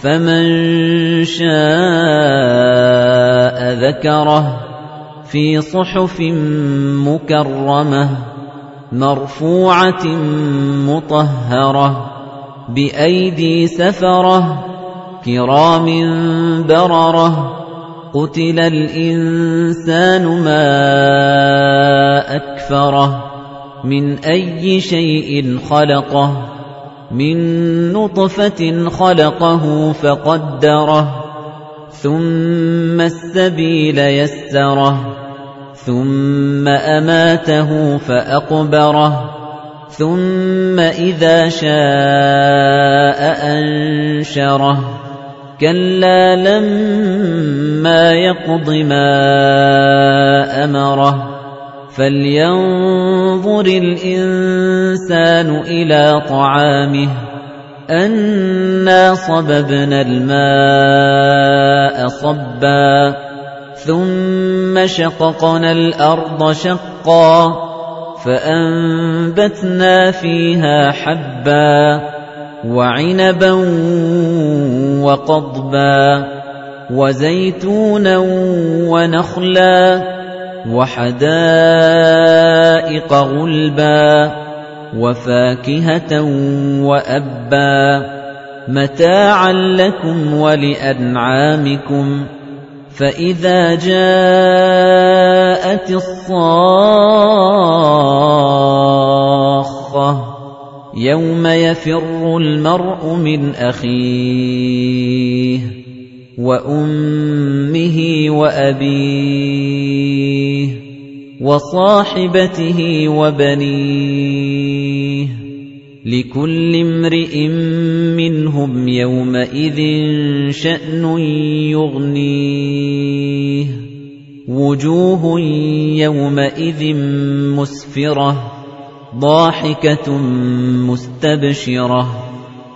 فمن شاء ذكره في صحف مكرمة مرفوعة مطهرة بأيدي سفرة كرام بررة قتل الإنسان ما أكفره من أي شيء خلقه مِن نُّطْفَةٍ خَلَقَهُ فَقَدَّرَهُ ثُمَّ السَّبِيلَ يَسَّرَهُ ثُمَّ أَمَاتَهُ فَأَقْبَرَهُ ثُمَّ إِذَا شَاءَ أَنشَرَهُ. كَلَّا لَمَّا يَقْضِ مَا أَمَرَهُ. فَلْيَنظُرِ الْإِنسَانُ إِلَى طَعَامِهِ أَنَّا صَبَبْنَا الْمَاءَ صَبًّا ثُمَّ شَقَقْنَا الْأَرْضَ شَقًّا فَأَنبَتْنَا فِيهَا حَبًّا وَعِنَبًا وَقَضْبًا وَزَيْتُونًا وَنَخْلًا وَحَدَائِقَ غُلْبًا وَفَاكِهَةً وَأَبًّا مَتَاعًا لَّكُمْ وَلِأَنْعَامِكُمْ فَإِذَا جَاءَتِ الصَّاخَّةُ يَوْمَ يَفِرُّ الْمَرْءُ مِنْ أَخِيهِ وَأُمِّهِ وَأَبِيهِ وَصَاحِبَتِهِ وَبَنِيهِ لِكُلِّ امْرِئٍ مِّنْهُمْ يَوْمَئِذٍ شَأْنٌ يُغْنِيهِ وُجُوهٌ يَوْمَئِذٍ مُسْفِرَةٌ ضَاحِكَةٌ مُسْتَبْشِرَةٌ